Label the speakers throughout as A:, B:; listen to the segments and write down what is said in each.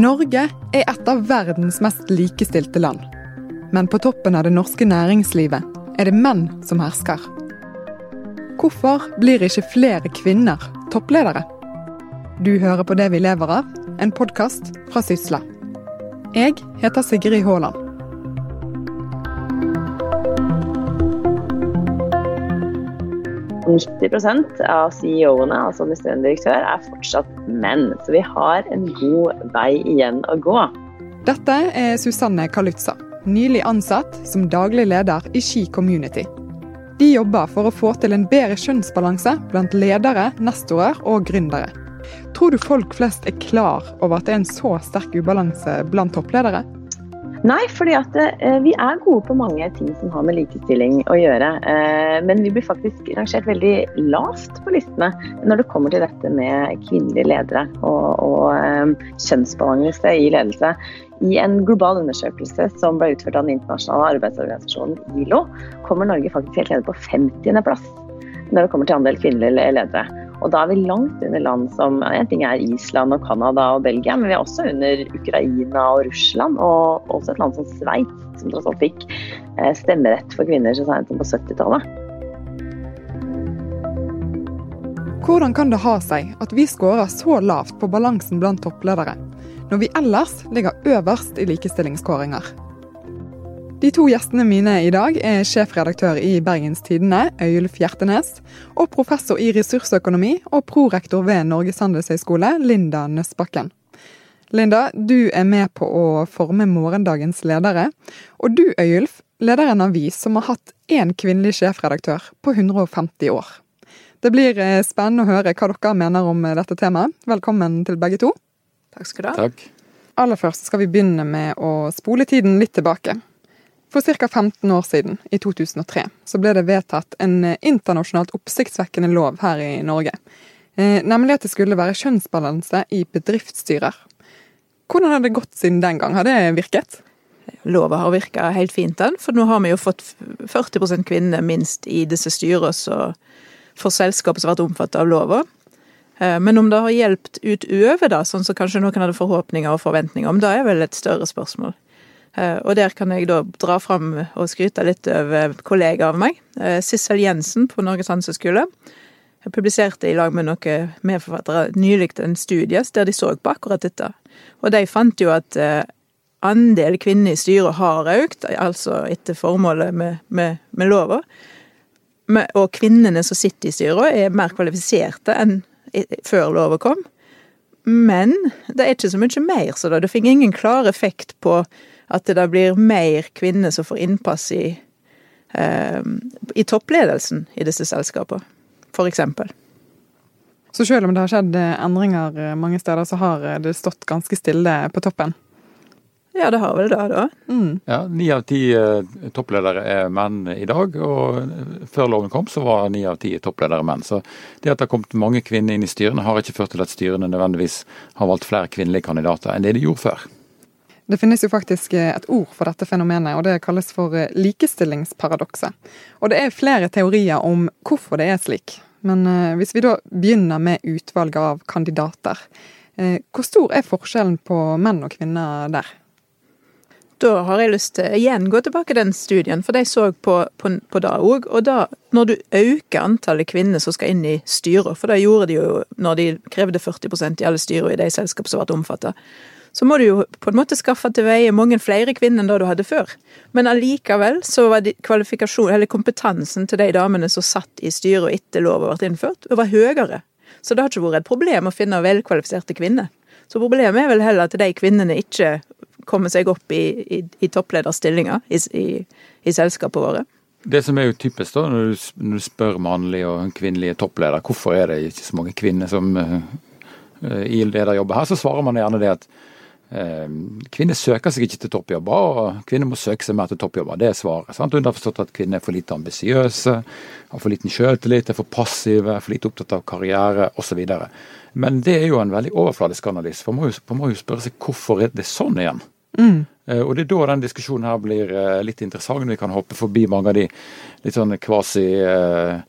A: Norge er et av verdens mest likestilte land. Men på toppen av det norske næringslivet er det menn som hersker. Hvorfor blir ikke flere kvinner toppledere? Du hører på Det vi lever av, en podkast fra Sysla. Jeg heter Sigrid Haaland.
B: 90% av CEO-ene, altså administrerende direktør, er fortsatt menn. Så vi har en god vei igjen å gå.
A: Dette er Susanne Kalutza, nylig ansatt som daglig leder i Ski Community. De jobber for å få til en bedre kjønnsbalanse blant ledere, nestorer og gründere. Tror du folk flest er klar over at det er en så sterk ubalanse blant toppledere?
B: Nei, fordi at eh, vi er gode på mange ting som har med likestilling å gjøre. Eh, men vi blir faktisk rangert veldig lavt på listene når det kommer til dette med kvinnelige ledere og, og eh, kjønnsbalanse i ledelse. I en global undersøkelse som ble utført av den internasjonale arbeidsorganisasjonen ILO, kommer Norge faktisk helt nede på 50.-plass når det kommer til andel kvinnelige ledere. Og da er vi langt under land som en ting er Island og Canada og Belgia, men vi er også under Ukraina og Russland, og også et land som Sveits, som tross alt fikk eh, stemmerett for kvinner så seint som på 70-tallet.
A: Hvordan kan det ha seg at vi skårer så lavt på balansen blant toppledere, når vi ellers ligger øverst i likestillingskåringer? De to gjestene mine i dag er sjefredaktør i Bergens Tidende, Øyulf Hjertenes, og professor i ressursøkonomi og prorektor ved Norges handelshøyskole, Linda Nøssbakken. Linda, du er med på å forme morgendagens ledere. Og du, Øyulf, leder en avis som har hatt én kvinnelig sjefredaktør på 150 år. Det blir eh, spennende å høre hva dere mener om eh, dette temaet. Velkommen til begge to.
C: Takk skal du ha.
D: Takk.
A: Aller først skal vi begynne med å spole tiden litt tilbake. For ca. 15 år siden, i 2003, så ble det vedtatt en eh, internasjonalt oppsiktsvekkende lov her i Norge. Eh, nemlig at det skulle være kjønnsbalanse i bedriftsstyrer. Hvordan har det gått siden den gang? Har det virket?
C: Lova har virka helt fint, den. For nå har vi jo fått 40% kvinner minst i disse styrene for selskapet som har vært omfattet av lova. Eh, men om det har hjulpet utover, da, sånn som kanskje noen hadde forhåpninger og forventninger om, det er vel et større spørsmål. Eh, og der kan jeg da dra fram og skryte litt over kollegaer av meg, eh, Sissel Jensen på Norges handelshøyskole. Jeg publiserte i lag med noen medforfattere nylig en studie der de så på akkurat dette. Og de fant jo at eh, andel kvinner i styret har økt, altså etter formålet med, med, med lova. Og kvinnene som sitter i styret, er mer kvalifiserte enn før lova kom. Men det er ikke så mye mer, så det fikk ingen klar effekt på at det da blir mer kvinner som får innpass i, eh, i toppledelsen i disse selskapene, eksempel.
A: Så selv om det har skjedd eh, endringer eh, mange steder, så har det stått ganske stille på toppen?
C: Ja, det har vel det, da.
D: Mm. Ja, Ni av ti toppledere er menn i dag, og før loven kom så var ni av ti toppledere menn. Så det at det har kommet mange kvinner inn i styrene har ikke ført til at styrene nødvendigvis har valgt flere kvinnelige kandidater enn det de gjorde før.
A: Det finnes jo faktisk eh, et ord for dette fenomenet, og det kalles for eh, likestillingsparadokset. Og det er flere teorier om hvorfor det er slik. Men eh, hvis vi da begynner med utvalget av kandidater, hvor stor er forskjellen på menn og kvinner der?
C: Da har jeg lyst til igjen gå tilbake til den studien, for de så på, på, på det òg. Og da, når du øker antallet kvinner som skal inn i styrer, for det gjorde de jo når de krevde 40% i alle styrer i de selskap som ble omfattet, så må du jo på en måte skaffe til veie mange flere kvinner enn det du hadde før. Men allikevel så var kvalifikasjon, eller kompetansen til de damene som satt i styret etter lova ble innført, var høyere. Så det har ikke vært et problem å finne velkvalifiserte kvinner. Så problemet er vel heller at de kvinnene ikke kommer seg opp i, i, i topplederstillinger i, i, i selskapene våre.
D: Det som er jo typisk da, når du, når du spør mannlige og kvinnelige toppleder, hvorfor er det ikke så mange kvinner som uh, i lederjobber her, så svarer man gjerne det at kvinner søker seg ikke til toppjobber, og kvinner må søke seg mer til toppjobber. Det er svaret. sant? Underforstått at kvinner er for lite ambisiøse, har for liten selvtillit, er for passive, er for lite opptatt av karriere osv. Men det er jo en veldig overfladisk analyse, for man må jo, man må jo spørre seg hvorfor er det sånn igjen? Mm. Eh, og det er da den diskusjonen her blir eh, litt interessant. Vi kan hoppe forbi mange av de litt sånn kvasi eh,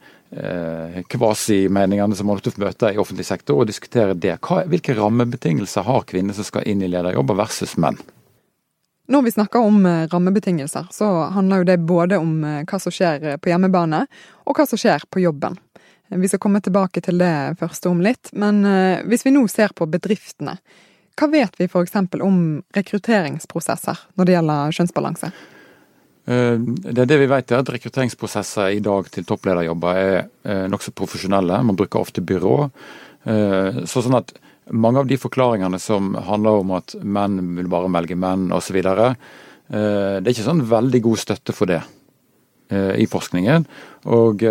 D: kvasimeningene som man ofte møter i offentlig sektor, og diskutere det. Hva, hvilke rammebetingelser har kvinner som skal inn i lederjobber versus menn?
A: Når vi snakker om eh, rammebetingelser, så handler jo det både om eh, hva som skjer på hjemmebane, og hva som skjer på jobben. Vi skal komme tilbake til det første om litt, men hvis vi nå ser på bedriftene, hva vet vi f.eks. om rekrutteringsprosesser når det gjelder kjønnsbalanse?
D: Eh, er det vi vet er at Rekrutteringsprosesser i dag til topplederjobber er eh, nokså profesjonelle. Man bruker ofte byrå. Eh, så sånn at Mange av de forklaringene som handler om at menn vil bare velge menn osv., det er ikke sånn veldig god støtte for det i forskningen. Og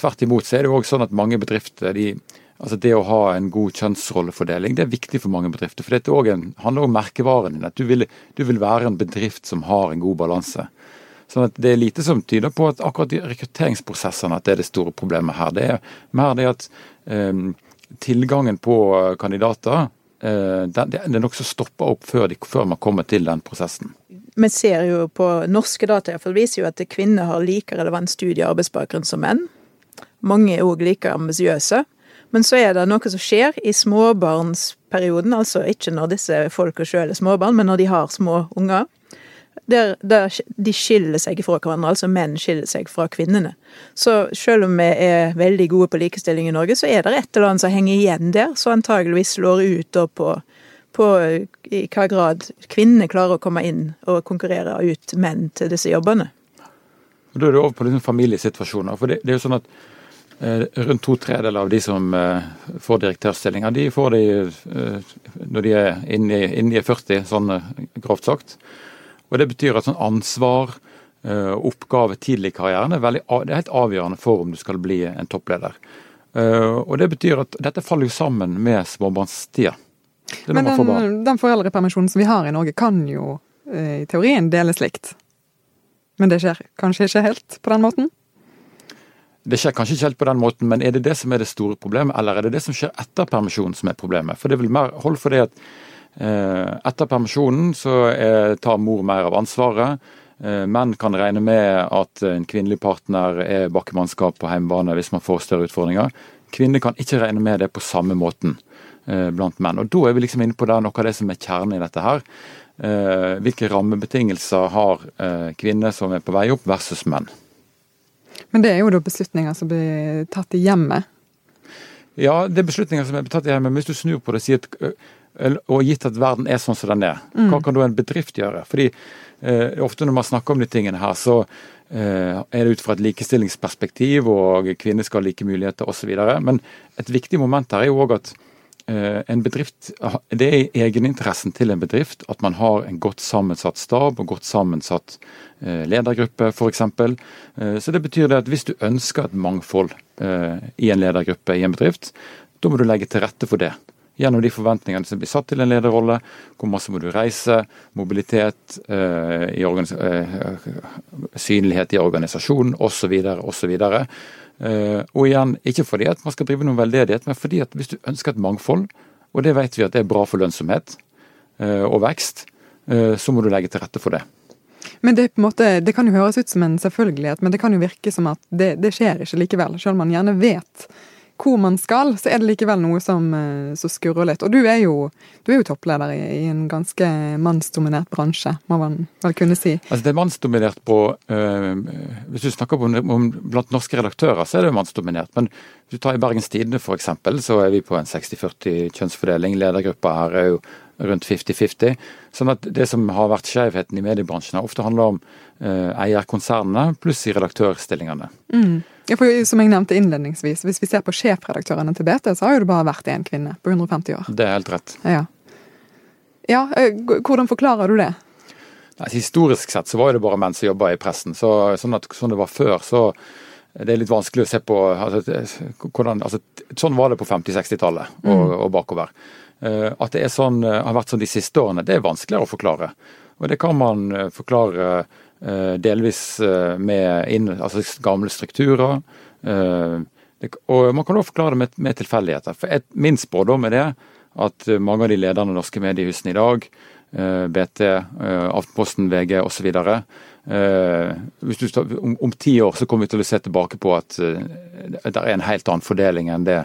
D: Tvert imot så er det jo også sånn at mange bedrifter de Altså Det å ha en god kjønnsrollefordeling det er viktig for mange bedrifter. For dette også handler om merkevaren din. At du vil, du vil, være en bedrift som har en god balanse. Sånn at Det er lite som tyder på at akkurat de rekrutteringsprosessene at det er det store problemet her. Det er mer det at eh, tilgangen på kandidater eh, det, det er nokså stoppa opp før, de, før man kommer til den prosessen.
C: Vi ser jo på norske data for det viser jo at kvinner har like relevant studie- og arbeidsbakgrunn som menn. Mange er òg like ambisiøse. Men så er det noe som skjer i småbarnsperioden, altså ikke når disse folka sjøl er småbarn, men når de har små unger. Der, der, de skiller seg fra hverandre, altså menn skiller seg fra kvinnene. Så selv om vi er veldig gode på likestilling i Norge, så er det et eller annet som henger igjen der, så antageligvis slår ut på, på i hva grad kvinnene klarer å komme inn og konkurrere ut menn til disse jobbene.
D: Da er det over på liksom familiesituasjoner. for det, det er jo sånn at rundt to tredeler av de som eh, får direktørstillinger, de får de eh, når de er inne i 40, sånn grovt sagt. Og Det betyr at sånn ansvar, oppgave tidlig i karrieren, er, veldig, det er helt avgjørende for om du skal bli en toppleder. Og Det betyr at dette faller jo sammen med småbarnstida.
A: Men den, den foreldrepermisjonen som vi har i Norge, kan jo i teorien deles likt. Men det skjer kanskje ikke helt på den måten?
D: Det skjer kanskje ikke helt på den måten, men er det det som er det store problemet, eller er det det som skjer etter permisjonen som er problemet? For det vil mer hold for det at eh, etter permisjonen så er, tar mor mer av ansvaret. Eh, menn kan regne med at en kvinnelig partner er bakkemannskap på hjemmebane hvis man får større utfordringer. Kvinner kan ikke regne med det på samme måten eh, blant menn. Og Da er vi liksom inne på det, noe av det som er kjernen i dette her. Eh, hvilke rammebetingelser har eh, kvinner som er på vei opp, versus menn.
A: Men det er jo da beslutninger som blir tatt i hjemmet?
D: Ja, det er beslutninger som er tatt i hjemmet. Men hvis du snur på det og sier at og gitt at verden er sånn som den er, mm. hva kan da en bedrift gjøre? Fordi eh, ofte når man snakker om de tingene her, så eh, er det ut fra et likestillingsperspektiv, og kvinner skal ha like muligheter osv. Men et viktig moment her er jo òg at Eh, en bedrift, Det er i egeninteressen til en bedrift at man har en godt sammensatt stab og godt sammensatt eh, ledergruppe f.eks. Eh, så det betyr det at hvis du ønsker et mangfold i en ledergruppe i en bedrift, da må du legge til rette for det. Gjennom de forventningene som blir satt til en lederrolle. Hvor masse må du reise, mobilitet, synlighet i organisasjonen osv. osv. Eh, og igjen, ikke fordi at man skal drive noen veldedighet, men fordi at hvis du ønsker et mangfold, og det vet vi at det er bra for lønnsomhet eh, og vekst, eh, så må du legge til rette for det.
A: Men det, måte, det kan jo høres ut som en selvfølgelighet, men det kan jo virke som at det, det skjer ikke likevel. Selv om man gjerne vet hvor man skal, så er det likevel noe som, eh, som skurrer litt. Og du er jo, du er jo toppleder i, i, en ganske mannsdominert bransje, må man vel kunne si.
D: Altså Det er mannsdominert på øh, Hvis du snakker om, om, blant norske redaktører, så er det mannsdominert. Men hvis du tar i Bergens Tidende f.eks., så er vi på en 60-40 kjønnsfordeling. Ledergruppa her er jo rundt 50-50. Sånn at det som har vært skjevheten i mediebransjen, ofte handler om øh, eierkonsernene pluss i redaktørstillingene.
A: Mm. Ja, for Som jeg nevnte innledningsvis, hvis vi ser på sjefredaktørene til BT, så har jo det bare vært én kvinne på 150 år.
D: Det er helt rett.
A: Ja. ja eh, hvordan forklarer du det?
D: Nei, historisk sett så var det bare menn som jobba i pressen. Så, sånn, at, sånn det var før, så det er litt vanskelig å se på altså, hvordan, altså, Sånn var det på 50-60-tallet og, mm. og, bakover. Uh, at det sånn, uh, har vært sånn de siste årene, det er vanskeligere å forklare. Og det kan man uh, forklare Eh, delvis eh, med inn, altså gamle strukturer. Eh, og man kan også forklare det med, med tilfeldigheter. For Min spådom er det at mange av de ledende norske mediehusene i dag, BT, Aftenposten, VG osv., Uh, du, om, om, ti år så kommer vi til å se tilbake på at det er en helt annen fordeling enn det,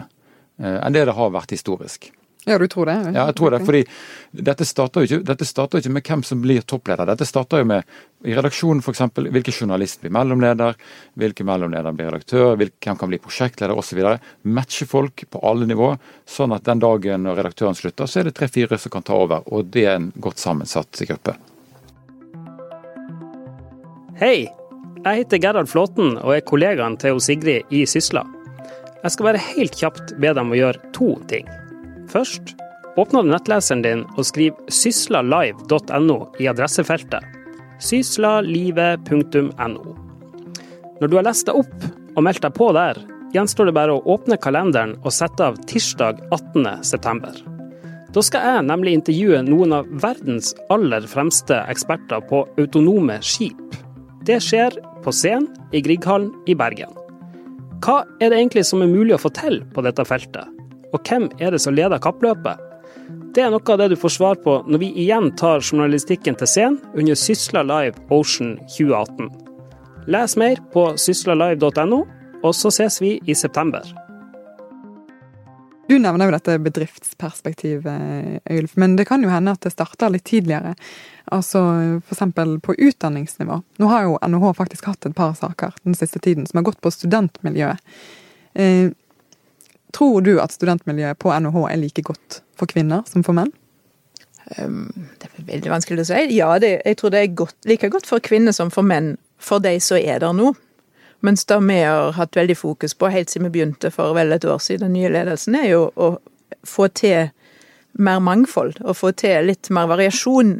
D: enn det det har vært historisk.
A: Ja, du tror det?
D: Ja, jeg tror det. fordi dette starter, jo ikke, dette starter ikke med hvem som blir toppleder. Dette starter jo med i redaksjonen f.eks. hvilken journalist blir mellomleder, hvilken mellomleder blir redaktør, hvem kan bli prosjektleder osv. Matche folk på alle nivå, sånn at den dagen når redaktøren slutter, så er det tre-fire som kan ta over. Og det er en godt sammensatt gruppe.
E: Hei, jeg heter Gerhard Flåten og er kollegaen til Sigrid i Sysla. Jeg skal bare helt kjapt be dem å gjøre to ting. Først, åpner du nettleseren din og skriv syslalive.no i adressefeltet. syslalive.no. Når du har lest deg opp og meldt deg på der, gjenstår det bare å åpne kalenderen og sette av tirsdag 18.9. Da skal jeg nemlig intervjue noen av verdens aller fremste eksperter på autonome skip. Det skjer på scenen i Grieghallen i Bergen. Hva er det egentlig som er mulig å få til på dette feltet? Og hvem er det som leder kappløpet? Det er noe av det du får svar på når vi igjen tar journalistikken til scenen under Sysla Live Ocean 2018. Les mer på syslalive.no, og så ses vi i september.
A: Du nevner jo dette bedriftsperspektivet, Øylf, men det kan jo hende at det starter litt tidligere. Altså f.eks. på utdanningsnivå. Nå har jo NHH faktisk hatt et par saker den siste tiden som har gått på studentmiljøet. Tror du at studentmiljøet på NHH er like godt for kvinner som for menn?
C: Um, det er veldig vanskelig å si. Ja, det, jeg tror det er godt, like godt for kvinner som for menn, for de som er der nå. Mens det vi har hatt veldig fokus på helt siden vi begynte for vel et år siden, den nye ledelsen, er jo å få til mer mangfold. Og få til litt mer variasjon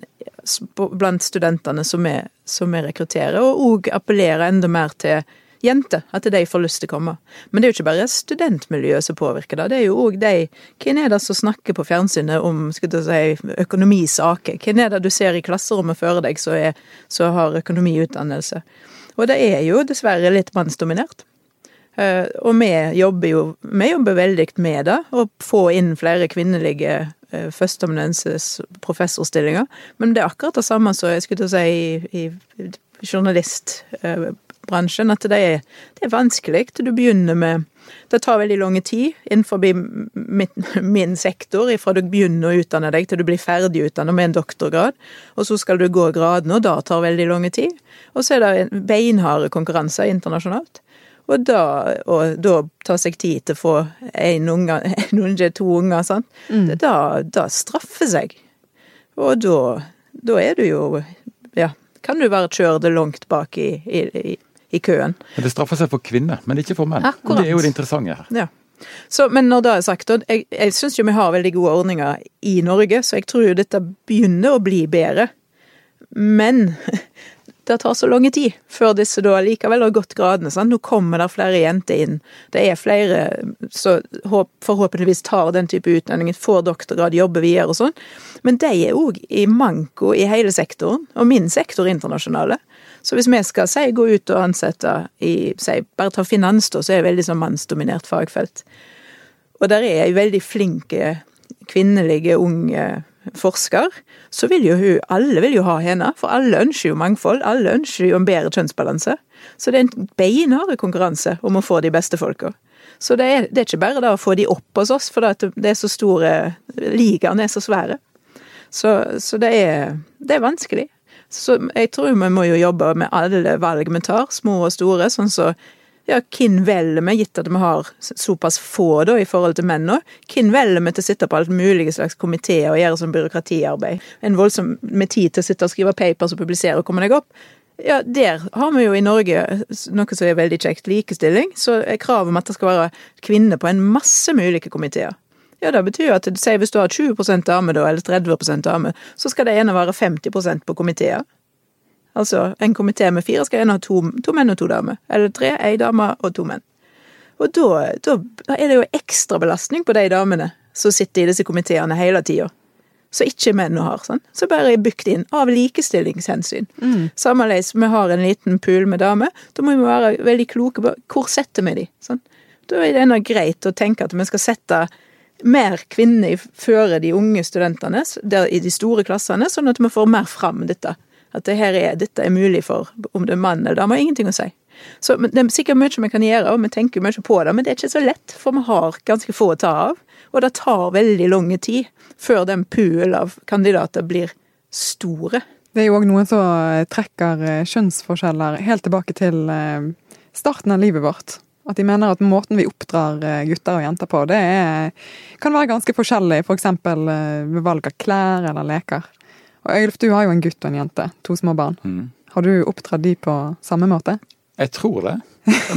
C: blant studentene som vi, som rekrutterer. Og òg appellere enda mer til jenter, at de får lyst til å komme. Men det er jo ikke bare studentmiljøet som påvirker det, det er jo òg de Hvem er det som snakker på fjernsynet om skal du si, økonomisaker? Hvem er det du ser i klasserommet før deg som har økonomiutdannelse? Og det er jo dessverre litt mannsdominert. Uh, og vi jobber jo vi jobber veldig med det, å få inn flere kvinnelige førsteamanuenses professorstillinger. Men det er akkurat det samme som jeg skulle si i, i journalist. Bransjen at det er, det er vanskelig. Du begynner med Det tar veldig lang tid innenfor min, min sektor, fra du begynner å utdanne deg til du blir ferdig utdannet med en doktorgrad, og så skal du gå gradene, og da tar veldig lang tid. Og så er det beinharde konkurranser internasjonalt. Og da, og da ta seg tid til å få en unge, en unge to unger, sant. Mm. Da, da straffer seg. Og da, da er du jo Ja, kan du være kjørt langt bak i, i, i køen.
D: Men Det straffer seg for kvinner, men ikke for menn. Akkurat. Det er jo det interessante her.
C: Ja. Så, men når det er sagt, jeg, jeg syns jo vi har veldig gode ordninger i Norge, så jeg tror jo dette begynner å bli bedre. Men det tar så lang tid før disse da likevel har gått gradene. Sant? Nå kommer det flere jenter inn. Det er flere som forhåpentligvis tar den type utdanning, får doktorgrad, jobber videre og sånn. Men de er òg i manko i hele sektoren, og min sektor internasjonale. Så hvis vi skal si gå ut og ansette i si, bare ta finans, da, så er det veldig sånn mannsdominert fagfelt. Og der er ei veldig flinke kvinnelige unge forsker, så vil jo hun Alle vil jo ha henne, for alle ønsker jo mangfold. Alle ønsker jo en bedre kjønnsbalanse. Så det er en beinhard konkurranse om å få de beste folka. Så det er, det er, ikke bare det å få de opp hos oss, for det er så store Ligaene er så svære. Så, så det, er, det er vanskelig. Så jeg tror vi må jo jobbe med alle valg vi tar, små og store. sånn så ja, hvem velger vi, gitt at vi har såpass få da, i forhold til menn nå? Hvem velger vi til å sitte på alt mulige slags komiteer og gjøre sånn byråkratiarbeid? En voldsom med tid til å sitte og skrive papers og publisere og komme deg opp? Ja, der har vi jo i Norge noe som er veldig kjekt, likestilling. Så er kravet om at det skal være kvinner på en masse ulike komiteer. Ja, det betyr jo at si, hvis du har 20% damer da, eller 30% damer, så skal det ene være 50% på komiteer. Altså, en komité med fire skal ene ha to, to, menn og to damer. Eller tre, ei dame og to menn. Og da, da, er det jo ekstra belastning på de damene som sitter i disse komiteene hele tida. Så ikke menn har. sånn. Så bare er bygd inn av likestillingshensyn. Mm. Sammeleis, vi har en liten pool med damer, da må vi være veldig kloke på hvor setter vi de, sånn. Da er det greit å tenke at vi skal sette mer kvinner føre de unge studentene i de store klassene, sånn at vi får mer fram dette. At det er, dette er mulig for om det er mann eller dame, har ingenting å si. Så Det er sikkert mye vi kan gjøre, og vi tenker mye på det, men det er ikke så lett, for vi har ganske få å ta av. Og det tar veldig lang tid før den poolen av kandidater blir store.
A: Det er jo òg noen som trekker eh, kjønnsforskjeller helt tilbake til eh, starten av livet vårt. At de mener at måten vi oppdrar eh, gutter og jenter på, det er, kan være ganske forskjellig. F.eks. For ved valg av klær eller leker. Og Øylf, du har jo en gutt og en jente. To små barn. Mm. Har du oppdratt de på samme måte?
D: Jeg tror det.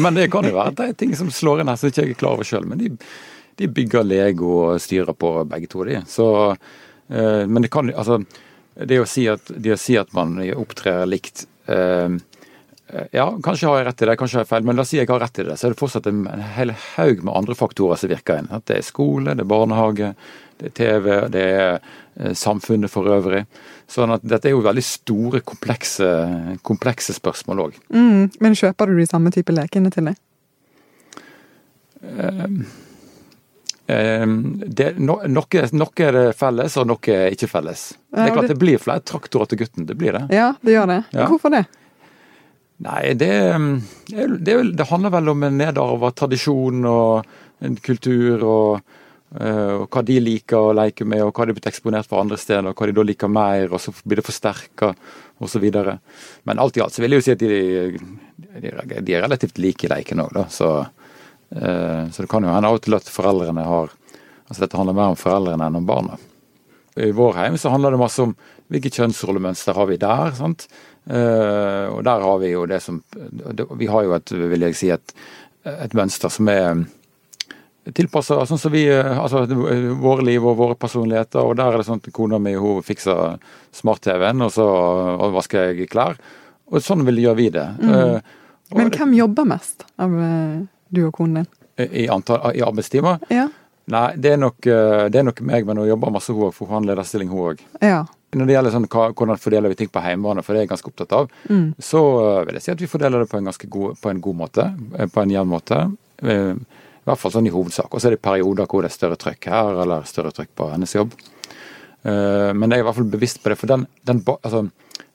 D: Men det kan jo være at det er ting som slår inn her som jeg ikke er klar over sjøl. Men de, de, bygger Lego og styrer på begge to, de. Så, men det kan altså det å si at, det å si at man opptrer likt eh, Ja, kanskje har jeg rett i det, kanskje har jeg feil, men la oss si jeg har rett i det. Så er det fortsatt en, hel haug med andre faktorer som virker inn. At det er skole, det er barnehage, det er TV, det er eh, samfunnet for øvrig. Sånn at dette er jo veldig store, komplekse, komplekse spørsmål òg.
A: Mm, men kjøper du de samme type lekene til deg?
D: Um, det, no, noe, noe, er felles, og noe er ikke felles. Ja, det er klart det, det blir flere traktorer til gutten, det blir det.
A: Ja, det gjør det. Ja. Hvorfor det?
D: Nei, det, det, det handler vel om en nedarva tradisjon og en kultur og, eh, og, hva de liker å leke med, og hva de er blitt eksponert for andre steder, og hva de da liker mer, og så blir det forsterka osv. Men alt i alt så vil jeg jo si at de, de, de er relativt like i leken òg, da. Så Eh, så det kan jo hende av og til at foreldrene har Altså dette handler mer om foreldrene enn om barna. I vår heim så handler det masse om hvilke kjønnsrollemønster har vi der. sant? Uh, og der har vi jo det som Vi har jo et, vil jeg si, et, et mønster som er tilpassa sånn som vi Altså våre liv og våre personligheter. Og der er det sånn at kona mi hun fikser smart-TV-en, og så og vasker jeg klær. Og sånn vil gjøre vi det. Mm.
A: Men hvem jobber mest av du og konen din?
D: I, antall, i arbeidstimer?
A: Ja.
D: Nei, det er, nok, eh, det er nok meg, men hun jobber masse hun òg, for hun har lederstilling hun òg.
A: Ja.
D: Når det gjelder sånn, hvordan fordeler vi ting på hjemmebane, for det er jeg ganske opptatt av, mm. så eh, vil jeg si at vi fordeler det på en god, på en god måte. Eh, på en jevn måte. I hvert fall sånn i hovedsak. Og så er det perioder hvor det er større trykk her, eller større trykk på hennes jobb. Men jeg er i hvert fall bevisst på det, for den, den, altså,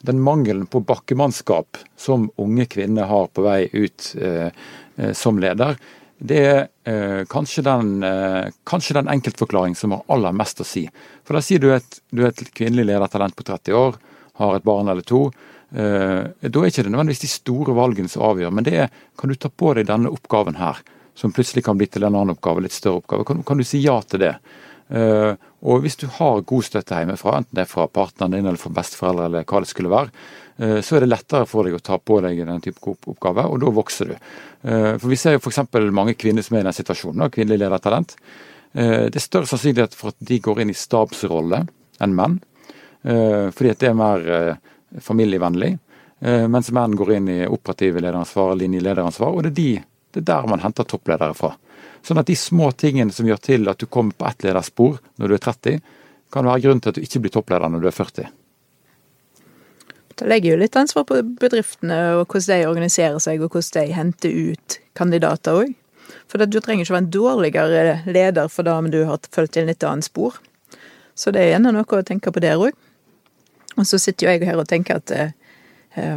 D: den mangelen på bakkemannskap som unge kvinner har på vei ut som leder, det er eh, kanskje den, eh, kanskje den enkeltforklaring som har aller mest å si. For da sier du et, du er et kvinnelig ledertalent på 30 år, har et barn eller to. Eh, da er ikke det nødvendigvis de store valgene som avgjør, men det er kan du ta på deg denne oppgaven her, som plutselig kan bli til en annen oppgave, litt større oppgave. Kan, kan du si ja til det? Uh, og hvis du har god støtte hjemmefra, enten det er fra partneren din eller fra besteforeldre eller hva det skulle være, så er det lettere for deg å ta på deg den type oppgave, og da vokser du. Uh, for Vi ser jo f.eks. mange kvinner som er i den situasjonen, kvinnelig ledertalent. Det er større sannsynlighet for at de går inn i stabsrolle enn menn, fordi at det er mer familievennlig. Mens menn går inn i operative lederansvar, linjelederansvar, og det er, de, det er der man henter toppledere fra. Sånn at de små tingene som gjør til at du kommer på ett lederspor når du er 30, kan være grunn til at du ikke blir toppleder når du er 40.
C: Det legger jo litt ansvar på bedriftene og hvordan de organiserer seg og hvordan de henter ut kandidater òg. For du trenger ikke være en dårligere leder for det om du har fulgt inn litt annet spor. Så det er gjerne noe å tenke på der òg. Og så sitter jo jeg her og tenker at én eh,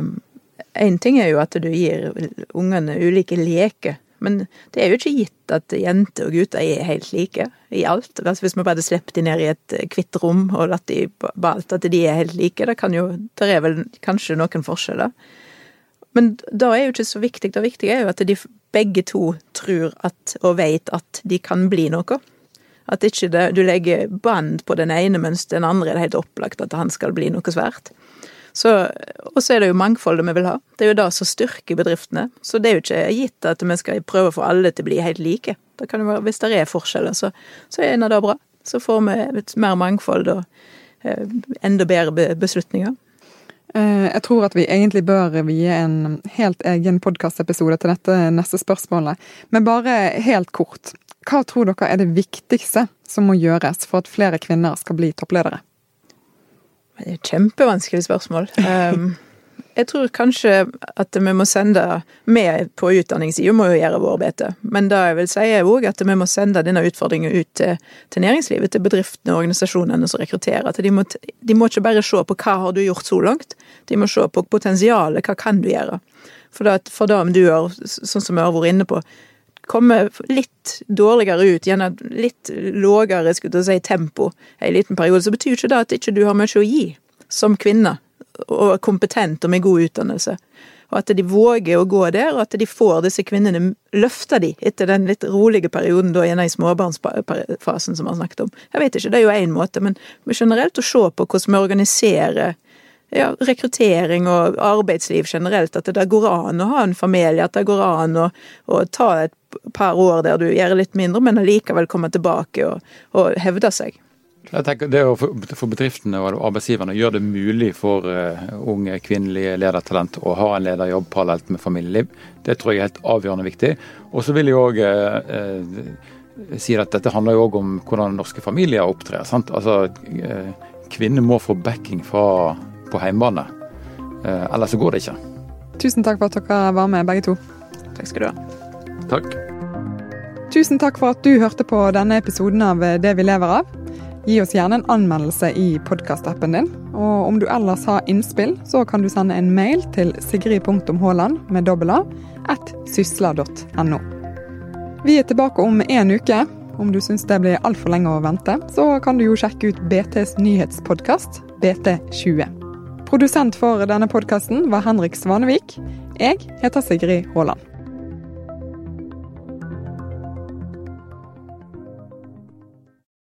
C: um, ting er jo at du gir ungene ulike leker men det er jo ikke gitt at jenter og gutter er helt like i alt. Altså hvis vi bare hadde sluppet de ned i et hvitt rom og latt de alt at de er helt like, det kan jo Det er vel kanskje noen forskjeller. Men da er jo ikke så viktig. Det viktige er jo at de begge to tror at, og vet at de kan bli noe. At ikke det, du legger bånd på den ene, mens den andre er det helt opplagt at han skal bli noe svært. Og så er det jo mangfoldet vi vil ha. Det er jo det som styrker bedriftene. Så det er jo ikke gitt at vi skal prøve å få alle til å bli helt like. Det være, Hvis det er forskjeller, så, så er det bra. Så får vi et mer mangfold og eh, enda bedre beslutninger.
A: Eh, jeg tror at vi egentlig bør vie en helt egen podkastepisode til dette neste spørsmålet. Men bare helt kort. Hva tror dere er det viktigste som må gjøres for at flere kvinner skal bli toppledere?
C: Det er et kjempevanskelig spørsmål. Um, Jeg tror kanskje at vi må sende Vi på utdanningssida, må jo gjøre vår bete. Men det jeg vil si er òg at vi må sende denne utfordringen ut til, til næringslivet, til bedriftene og organisasjonene som rekrutterer. De må, de må ikke bare se på hva har du gjort så langt, de må se på potensialet, hva kan du gjøre. For, det, for det om du har, sånn som vi har vært inne på, komme litt dårligere ut, gjerne litt lågere si, tempo en liten periode, så betyr ikke det at ikke du har mye å gi som kvinne og kompetent og med god utdannelse. Og at de våger å gå der, og at de får disse kvinnene løfter de etter den litt rolige perioden da gjennom småbarnsfasen som vi har snakket om. Jeg vet ikke, det er jo én måte, men generelt å se på hvordan vi organiserer ja, rekruttering og arbeidsliv generelt, at det går an å ha en familie, at det går an å, å ta et par år der du gjør litt mindre, men allikevel komme tilbake og, og hevde seg.
D: Jeg tenker Det å for bedriftene og arbeidsgiverne gjøre det mulig for uh, unge kvinnelige ledertalent å ha en lederjobb parallelt med familieliv, det tror jeg er helt avgjørende viktig. Og så vil jeg òg uh, si at dette handler jo òg om hvordan norske familier opptrer. sant? Altså, Kvinner må få backing fra, på hjemmebane, ellers så går det ikke.
A: Tusen takk for at dere var med, begge to.
C: Takk skal du ha.
D: Takk.
A: Tusen takk for at du hørte på denne episoden av Det vi lever av. Gi oss gjerne en anmeldelse i podkastappen din. Og om du ellers har innspill, så kan du sende en mail til sigrid.haaland med dobbel A at sysla.no. Vi er tilbake om en uke. Om du syns det blir altfor lenge å vente, så kan du jo sjekke ut BTs nyhetspodkast BT20. Produsent for denne podkasten var Henrik Svanevik. Jeg heter Sigrid Haaland.